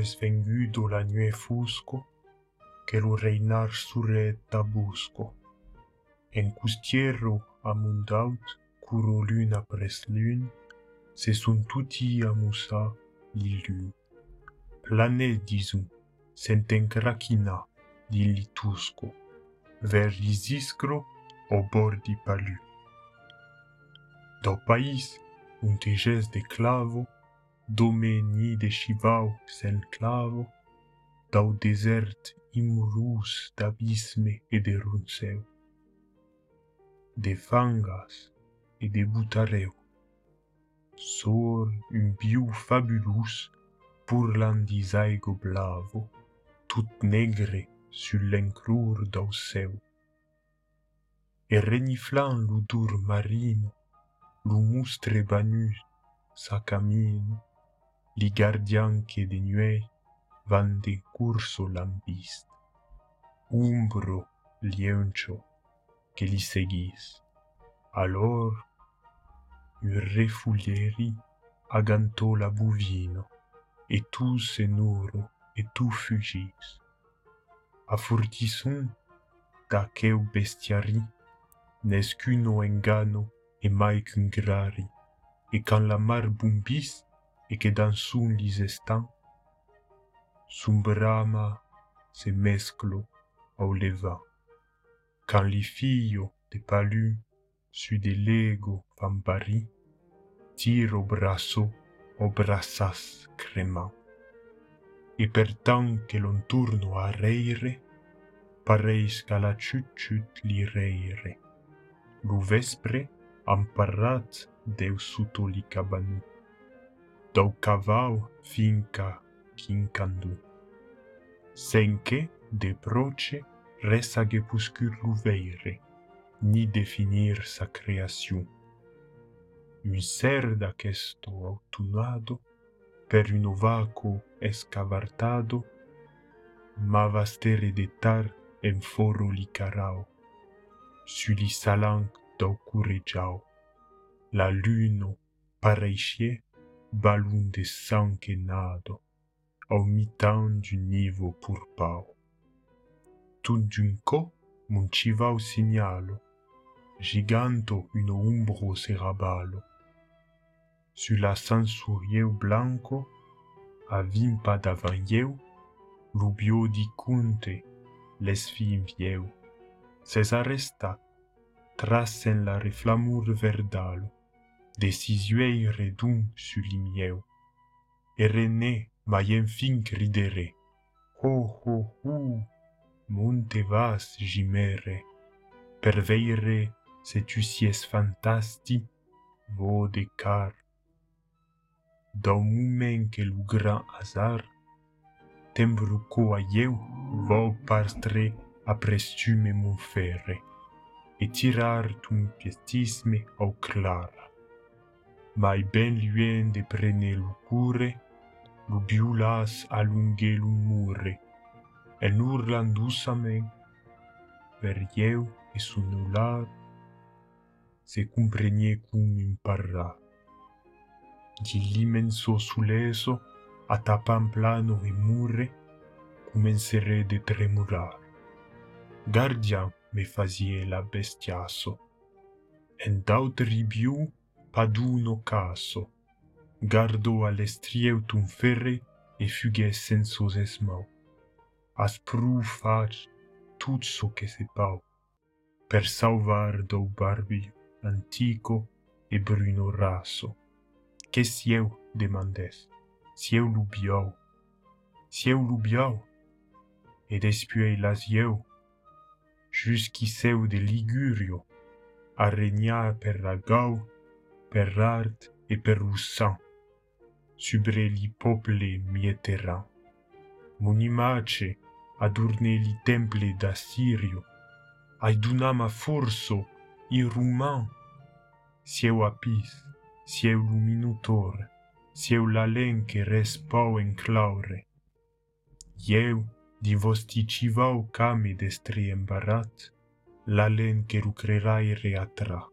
es vengudo la nuit fusco, que lo reinar surretta busco. En custiero amundaut, curo luna pres lune, se sunt tutti amusa lilu. Plane disum, senten crachina di litusco, ver lisiscro o bordi palu. Do pais, un teges de clavo, de chivau sen clavo, dau desert imurus d'abisme et de runceu, de fangas et de butareu. Sur un biu fabulus pour l'andisaigo blavo, tout negre sur l'encrur dau seu. Et reniflant l'udur marino, lu mustre banus sa camino, li gardian che de nuei van de curso lambist, umbro liencio che li seguis. Allor, un refulieri agantò la buvino, e tu senuro, e tu fugis. A furtisson da queu bestiari, nescuno engano e mai qu'un grari, et quand la mar et que dans son lis estant, son brama se mesclo au levant. Quand li fillo de palu su de lego vampari, tire au brasso au brassas cremant. Et pertant que l'on tourne a reire, pareis qu'à la chut-chut li reire. Vespre, amparat deu suto li. Tocavau finca quincandu. Senque de proce resage pusculu veire, ni definir sa creacion. Miserda questo autunado, per un ovaco escavartado, ma vastere detar en foro licarao, suli salanc daucuregiao. La luno pareiscie balun de sang que nado, au mitan du nivo purpau. Tout d'un co muncivau signalo, giganto uno umbro serabalo. Su la sansurieu blanco, a vimpa davant lubio di cunte, les vieu. Ses arrestat, trasen la reflamur verdalo, decisuei redum su limieu. E rené maien fin cridere, ho ho ho, monte vas gimere, per veire se tu sies fantasti, vo de car. Dau moment que lu grand hasard, tembruco a eu, vo parstre aprestume mon ferre, et tirar tum piestisme au clara. mai ben luen de prene no biulas alunghe l'umure, e nur landusame, per eu e sunular, se comprenie cum imparra. Di l'immenso suleso, a tapan plano e mure, comencere de tremurar. Gardia me fazie la bestiaso, en daut ribiu paduno caso, gardò a l'estrieu un ferre e fuguè sensos esmau. As prou faig tot so que se pau, per salvar do barbi antico e bruno raso. Que sieu? demandès, sieu lubiau, sieu lubiau, e despuei lasieu, jusqu'i seu de Ligurio, a regnar per la gau Perrard et Perroussin, subreli pople mietera. Munimace, adurneli temple d'Assirio, aidunama forso, iruman, sieu apis, sieu luminutor, sieu la lenche respau în claure. Eu, din vosticivau came destri împărat, la lenche lucrerai reatra.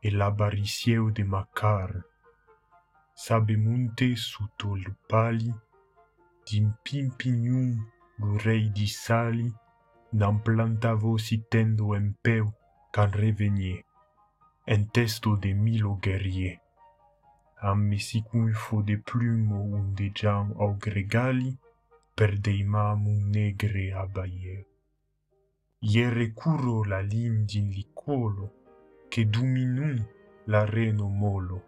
e l'abariseu de Macar, Sabemonte sotto l'upali, d'impimpinium gurei di sali, nam plantavo sitendo in peu can revenie, en testo de milo guerrier. Ammi fo de plumo unde jam au gregali, per deimamum negre abaieu. Iere curo la lim din licolo, que dominon la reno molo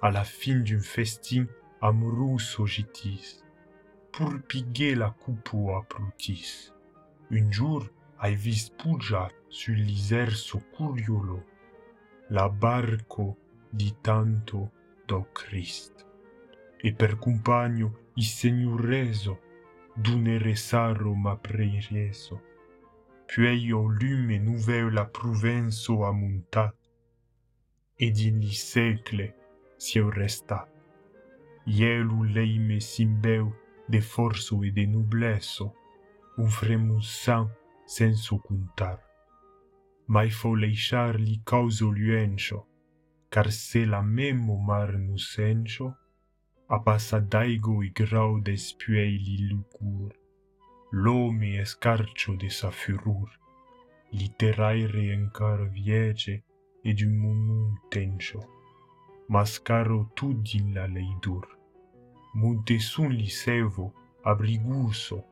a la fin d'un festin amorous ogitis pour piguer la coupo a prutis un jour ai vis puja sur l'isère so curiolo la barco di tanto do Christ e per compagno i signoreso d'un eresaro m'apreireso puèi e o lume nouvèu la Provenço a montat. E din li secle siu resta. Ielu leime simbeu de forço e de nublesso, un fremus san senso contar. Mai fo leixar li causo luencio, car se la memo mar nu senso, a passa daigo i e grau despuei li lucur. L'omi è scarcio de sa furor, literaire encar viege ed un mumun tencio, mascaro tu di la leidur, mude sun lisevo abriguso,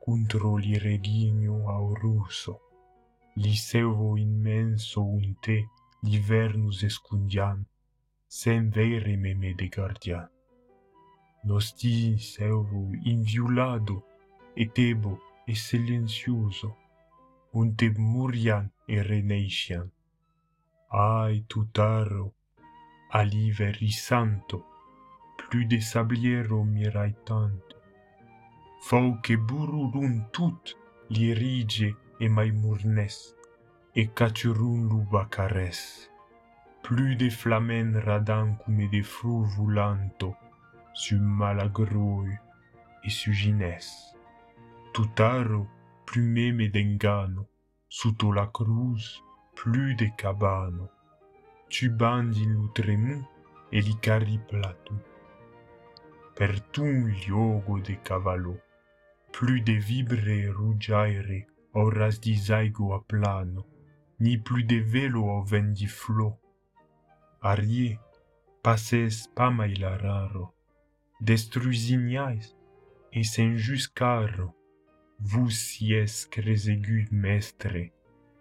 contro li regigno auruso, lisevo immenso un te, l'ivernus escundian, sem vere meme de guardian. Nosti selvo inviolado, et tebo e silencioso, un te murian e reneiscian. Ai tutaro, aliver santo, plus de sabliero mirai tanto. Fau che bururun tut li rige e mai murnes, cachurun lubacares. Plus de flamen radan come de fru volanto, su malagroi e su gines. Tutaro plumeme d'engano, sotto la cruz, plus de cabano. Tu bandi l'utremu e li cari platu. Per tun liogo de cavallo, plus de vibre rugiaire, oras di zaigo a plano, ni plus de velo au vent di flo. Arie, passes pa mai la raro, destruisiniais, e sen vous y es cresegu mestre,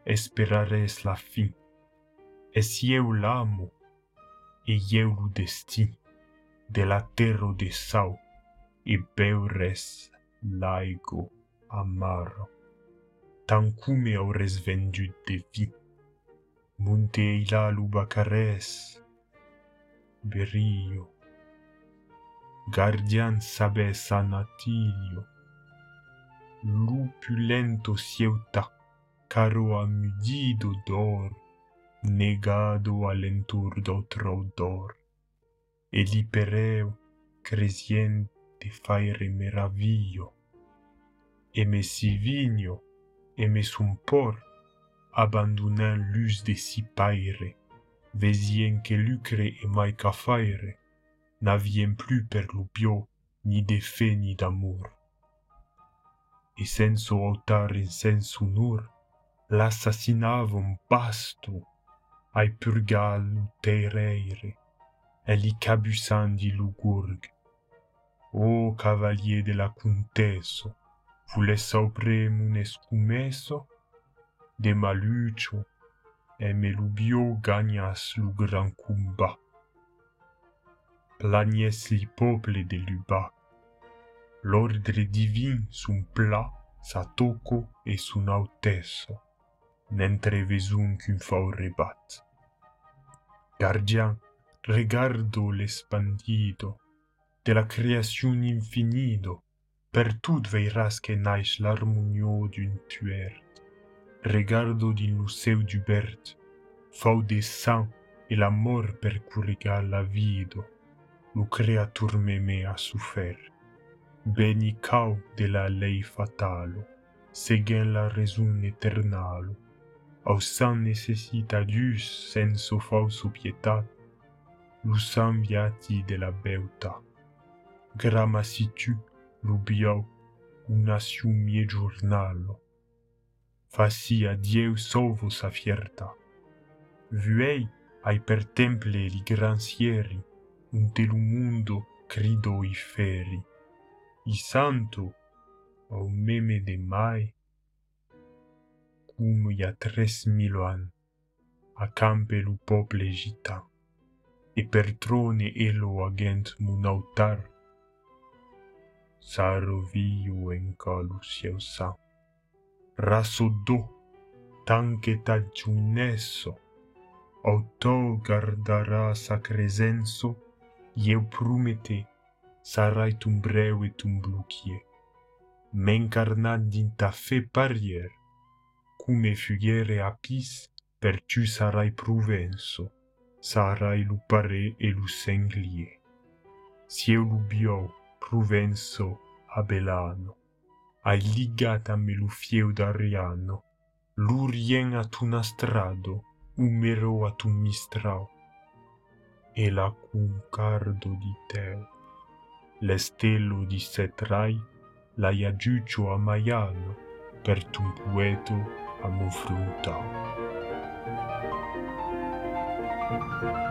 esperares la fin. Es ieu l'amo, e ieu lo desti, de la terro de sau, e beures laigo amaro. Tancume aures vendut de vi, munte eila lubacares, berio, guardian sabes sanatilio, lupulento sieuta, caro amudido d'or, negado alentur d'otro d'or, e lipereo cresiente faire meraviglio, e messivigno, et son por, abandonnant l'us de si paire, vesien que lucre et mai cafaire, n'avien plus per l'ubio, ni de fe ni d'amour. e senso altar in senso nur l'assassinavum pasto ai purgal tereire e li cabusandi lugurg o cavalier de la conteso vule saupremum escumeso de malucio e melubio gagnas lu gran cumba. plagnes li pople de lubac l'ordre divin son pla, sa toco e son autesso, mentre vesun qu'un fau rebat. Gardian, regardo l'espandido, de la creacion infinido, per tout veiras que naix l'harmonio d'un tuert. Regardo din lo seu dubert, fau de sang e l'amor per curigar la vido, lo creatur meme a suferte. Beni cau de la lei fatalo, seguen la raison eternalo, au sans necessitadius senso falso pietat, lusam viati de la beuta. Grama situ, lubiau, unasium mie giornalo. Faci a Dieu solvo sa fierta. Vuei ai per temple li gran sieri, un telu mundo crido i feri. i santo ao meme de mai, como há três mil a campe lu povo egitano, e pertrone elo agent mun altar, sarovio em colo seu sangue. Rasodô, tanque tagiunesso, auto guardará sa cresenso, e eu prometi saraitum brevetum blucie, mencarnat din ta fe parier, cum e fugere apis, perciu sarai pruvenso, sarai lupare e eu Sieu lubiou, pruvenso, abelano, ai alligata me lufieu d'ariano, lu rien lurien atun astrado, umero atun mistrao, e la cum cardo di teo. l'estelo di setrai l'hai aggiuccio a maiano per ton poeto a mon frontau. thank you